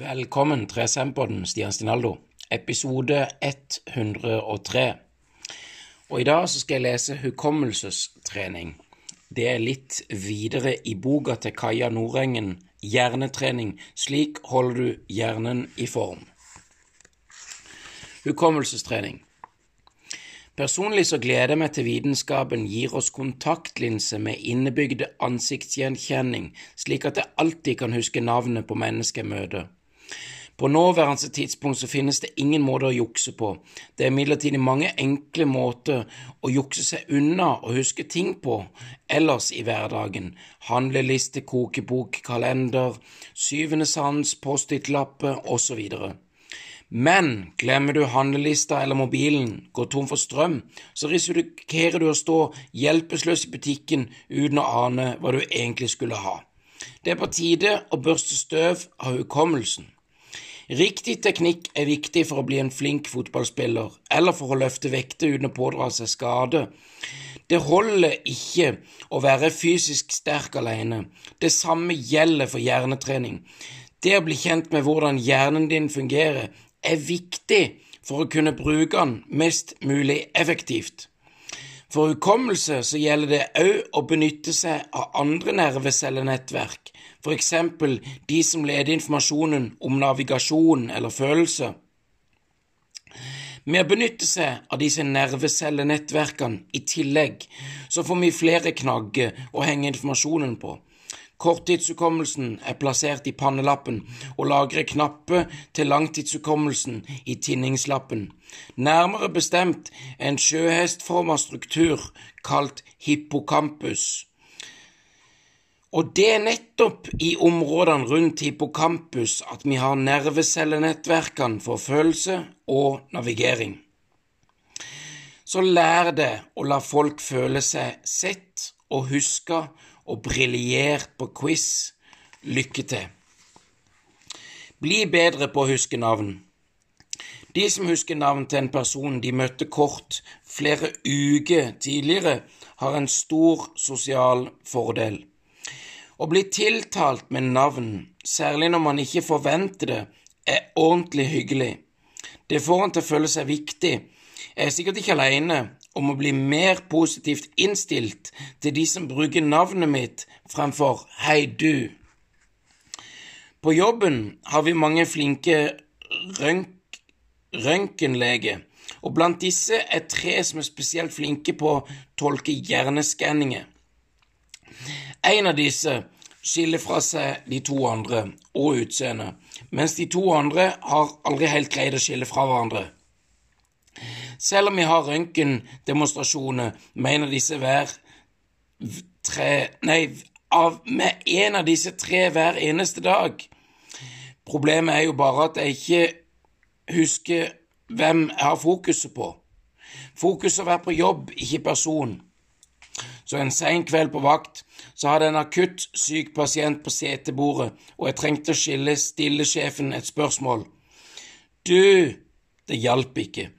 Velkommen til Sempodden, Stian Stinaldo, episode 103. Og I dag så skal jeg lese hukommelsestrening. Det er litt videre i boka til Kaja Nordengen, Hjernetrening. Slik holder du hjernen i form. Hukommelsestrening. Personlig så gleder jeg meg til vitenskapen gir oss kontaktlinse med innebygde ansiktsgjenkjenning, slik at jeg alltid kan huske navnet på mennesket jeg møter. På nåværende tidspunkt så finnes det ingen måter å jukse på. Det er imidlertid mange enkle måter å jukse seg unna og huske ting på ellers i hverdagen. Handleliste, kokebok, kalender, syvende sans, Post-It-lapper osv. Men glemmer du handlelista eller mobilen, går tom for strøm, så risikerer du å stå hjelpeløs i butikken uten å ane hva du egentlig skulle ha. Det er på tide å børste støv av hukommelsen. Riktig teknikk er viktig for å bli en flink fotballspiller, eller for å løfte vekter uten å pådra seg skade. Det holder ikke å være fysisk sterk alene. Det samme gjelder for hjernetrening. Det å bli kjent med hvordan hjernen din fungerer, er viktig for å kunne bruke den mest mulig effektivt. For hukommelse så gjelder det òg å benytte seg av andre nervecellenettverk, eksempel de som leder informasjonen om navigasjon eller følelse. Med å benytte seg av disse nervecellenettverkene i tillegg, så får vi flere knagger å henge informasjonen på. Korttidshukommelsen er plassert i pannelappen og lagrer knappe til langtidshukommelsen i tinningslappen. Nærmere bestemt en sjøhestforma struktur kalt hippocampus. Og det er nettopp i områdene rundt hippocampus at vi har nervecellenettverkene for følelse og navigering. Så lær det å la folk føle seg sett og huska og briljert på quiz. Lykke til. Bli bedre på å huske navn. De som husker navn til en person de møtte kort flere uker tidligere, har en stor sosial fordel. Å bli tiltalt med navn, særlig når man ikke forventer det, er ordentlig hyggelig. Det får en til å føle seg viktig. Jeg er sikkert ikke alene om å bli mer positivt innstilt til de som bruker navnet mitt fremfor Hei, du. På jobben har vi mange flinke rønk røntgenleger, og blant disse er tre som er spesielt flinke på å tolke hjerneskanninger. En av disse skiller fra seg de to andre og utseendet, mens de to andre har aldri helt greid å skille fra hverandre. Selv om vi har røntgendemonstrasjoner, mener disse hver tre Nei, av, med en av disse tre hver eneste dag. Problemet er jo bare at jeg ikke husker hvem jeg har fokuset på. Fokuset å være på jobb, ikke person. Så en sein kveld på vakt så hadde en akutt syk pasient på setebordet, og jeg trengte å skille stille sjefen et spørsmål. Du, det hjalp ikke.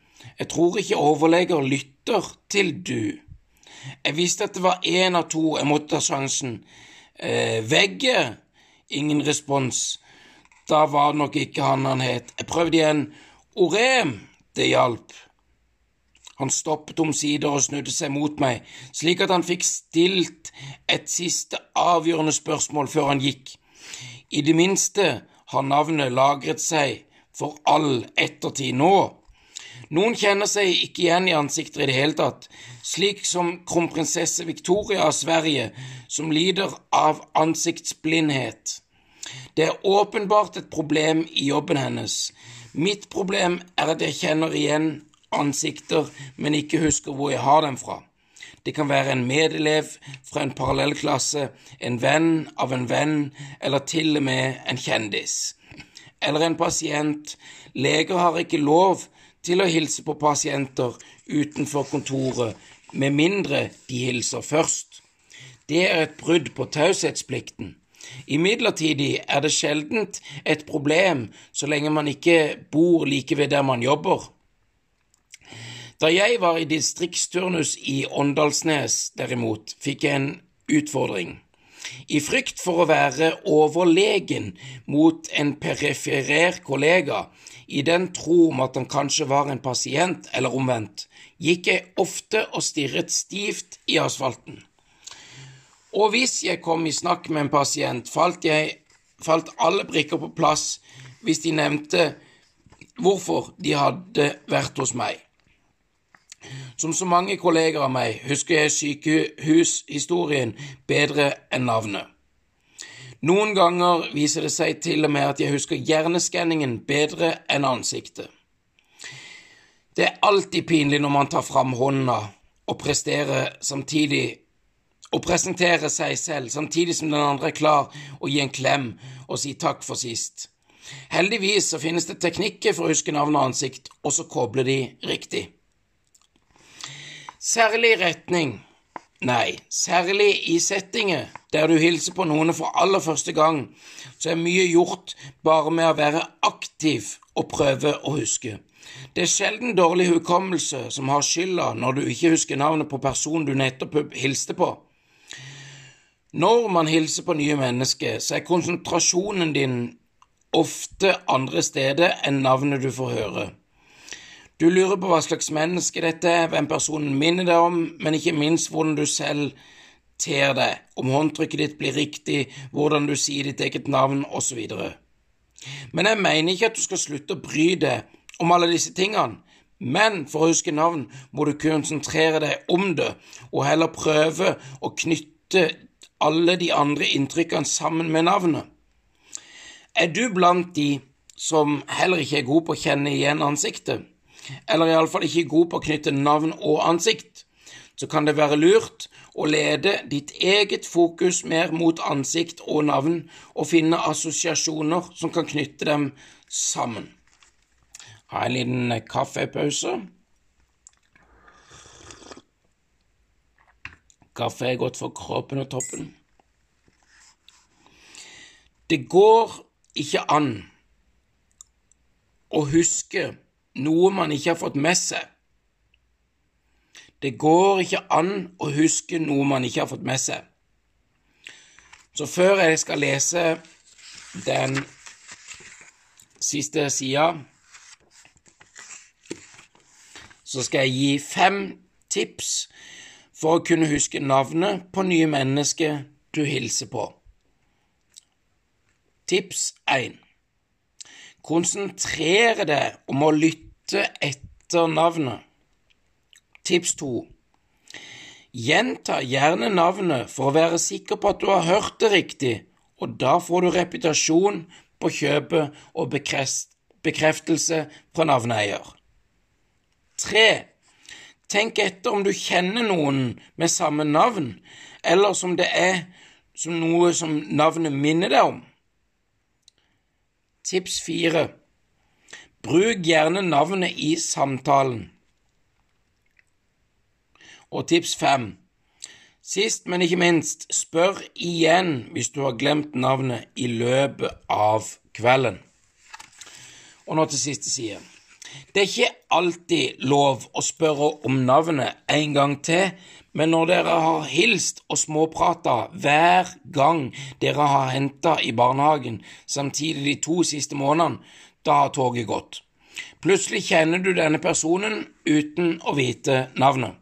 Jeg tror ikke overleger lytter til du. Jeg visste at det var én av to jeg måtte ta sjansen. Eh, vegge? Ingen respons. Da var det nok ikke han han het. Jeg prøvde igjen. Orem? Det hjalp. Han stoppet omsider og snudde seg mot meg, slik at han fikk stilt et siste avgjørende spørsmål før han gikk. I det minste har navnet lagret seg for all ettertid nå. Noen kjenner seg ikke igjen i ansikter i det hele tatt, slik som kronprinsesse Victoria av Sverige, som lider av ansiktsblindhet. Det er åpenbart et problem i jobben hennes. Mitt problem er at jeg kjenner igjen ansikter, men ikke husker hvor jeg har dem fra. Det kan være en medelev fra en parallellklasse, en venn av en venn, eller til og med en kjendis. Eller en pasient. Leger har ikke lov til å hilse på pasienter utenfor kontoret, med mindre de hilser først. Det er et brudd på taushetsplikten. Imidlertid er det sjeldent et problem så lenge man ikke bor like ved der man jobber. Da jeg var i distriktsturnus i Åndalsnes, derimot, fikk jeg en utfordring. I frykt for å være overlegen mot en periferer kollega, i den tro om at han kanskje var en pasient, eller omvendt, gikk jeg ofte og stirret stivt i asfalten. Og hvis jeg kom i snakk med en pasient, falt, jeg, falt alle brikker på plass hvis de nevnte hvorfor de hadde vært hos meg. Som så mange kolleger av meg husker jeg sykehushistorien bedre enn navnet. Noen ganger viser det seg til og med at jeg husker hjerneskanningen bedre enn ansiktet. Det er alltid pinlig når man tar fram hånda og presterer samtidig og presenterer seg selv samtidig som den andre er klar å gi en klem og si takk for sist. Heldigvis så finnes det teknikker for å huske navn og ansikt, og så koble de riktig. Særlig retning Nei, særlig i settinger der du hilser på noen for aller første gang, så er mye gjort bare med å være aktiv og prøve å huske. Det er sjelden dårlig hukommelse som har skylda når du ikke husker navnet på personen du nettopp hilste på. Når man hilser på nye mennesker, så er konsentrasjonen din ofte andre steder enn navnet du får høre. Du lurer på hva slags menneske dette er, hvem personen minner deg om, men ikke minst hvordan du selv ter deg, om håndtrykket ditt blir riktig, hvordan du sier ditt eget navn, osv. Men jeg mener ikke at du skal slutte å bry deg om alle disse tingene, men for å huske navn må du konsentrere deg om det, og heller prøve å knytte alle de andre inntrykkene sammen med navnet. Er du blant de som heller ikke er gode på å kjenne igjen ansiktet? Eller iallfall ikke god på å knytte navn og ansikt, så kan det være lurt å lede ditt eget fokus mer mot ansikt og navn, og finne assosiasjoner som kan knytte dem sammen. Ha en liten kaffepause. Kaffe er godt for kroppen og toppen. Det går ikke an å huske noe man ikke har fått med seg. Det går ikke an å huske noe man ikke har fått med seg. Så før jeg skal lese den siste sida, så skal jeg gi fem tips for å kunne huske navnet på nye mennesker du hilser på. Tips 1. Konsentrere deg om å lytte etter navnet. Tips to. Gjenta gjerne navnet for å være sikker på at du har hørt det riktig, og da får du reputasjon på kjøpet og bekreftelse fra navneeier. Tre. Tenk etter om du kjenner noen med samme navn, eller som det er som noe som navnet minner deg om. Tips fire Bruk gjerne navnet i samtalen. Og tips fem Sist, men ikke minst, spør igjen hvis du har glemt navnet i løpet av kvelden. Og nå til siste side. Det er ikke alltid lov å spørre om navnet en gang til, men når dere har hilst og småprata hver gang dere har henta i barnehagen, samtidig de to siste månedene, da har toget gått. Plutselig kjenner du denne personen uten å vite navnet.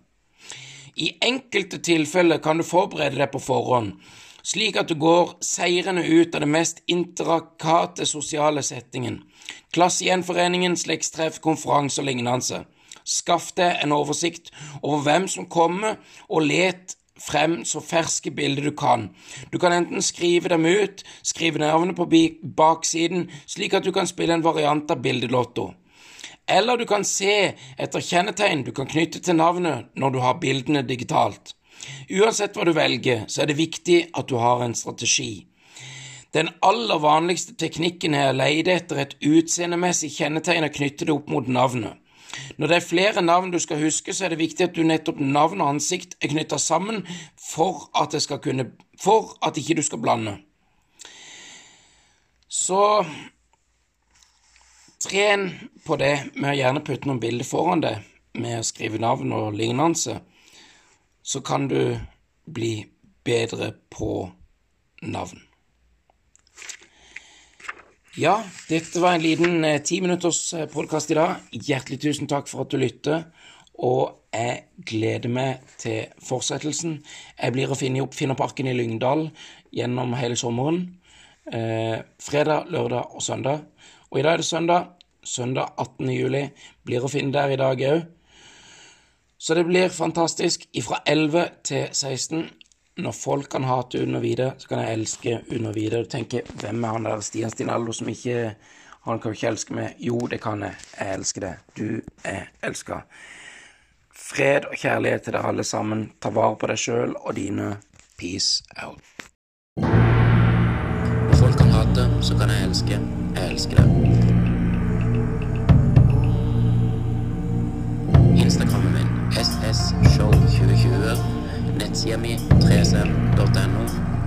I enkelte tilfeller kan du forberede deg på forhånd, slik at du går seirende ut av den mest interakate sosiale settingen. Klassegjenforeningen, slektstreff, konferanse og lignende. Skaff deg en oversikt over hvem som kommer, og let frem så ferske bilder du kan. Du kan enten skrive dem ut, skrive navnet på baksiden, slik at du kan spille en variant av bildelotto. Eller du kan se etter kjennetegn du kan knytte til navnet når du har bildene digitalt. Uansett hva du velger, så er det viktig at du har en strategi. Den aller vanligste teknikken er å leide etter et utseendemessig kjennetegn og knytte det opp mot navnet. Når det er flere navn du skal huske, så er det viktig at du nettopp navn og ansikt er knytta sammen for at, det kunne, for at ikke du skal blande. Så tren på det med å gjerne putte noen bilder foran deg med å skrive navn og lignende, så kan du bli bedre på navn. Ja, dette var en liten eh, ti minutters eh, podkast i dag. Hjertelig tusen takk for at du lytter, og jeg gleder meg til fortsettelsen. Jeg blir å finne i Oppfinnerparken i Lyngdal gjennom hele sommeren. Eh, fredag, lørdag og søndag. Og i dag er det søndag. Søndag 18. juli. Blir å finne der i dag òg. Så det blir fantastisk. Fra 11 til 16 når folk kan hate Uno Vide, så kan jeg elske Uno Vide. Du tenker, hvem er han der Stian Stinaldo som ikke Han kan jo ikke elske meg. Jo, det kan jeg. Jeg elsker det. Du er elska. Fred og kjærlighet til dere alle sammen. Ta vare på deg sjøl og dine. Peace out. Når folk kan hate, så kan jeg elske. Jeg elsker det. Instagrammen min Enséñame, Teresa Dortano.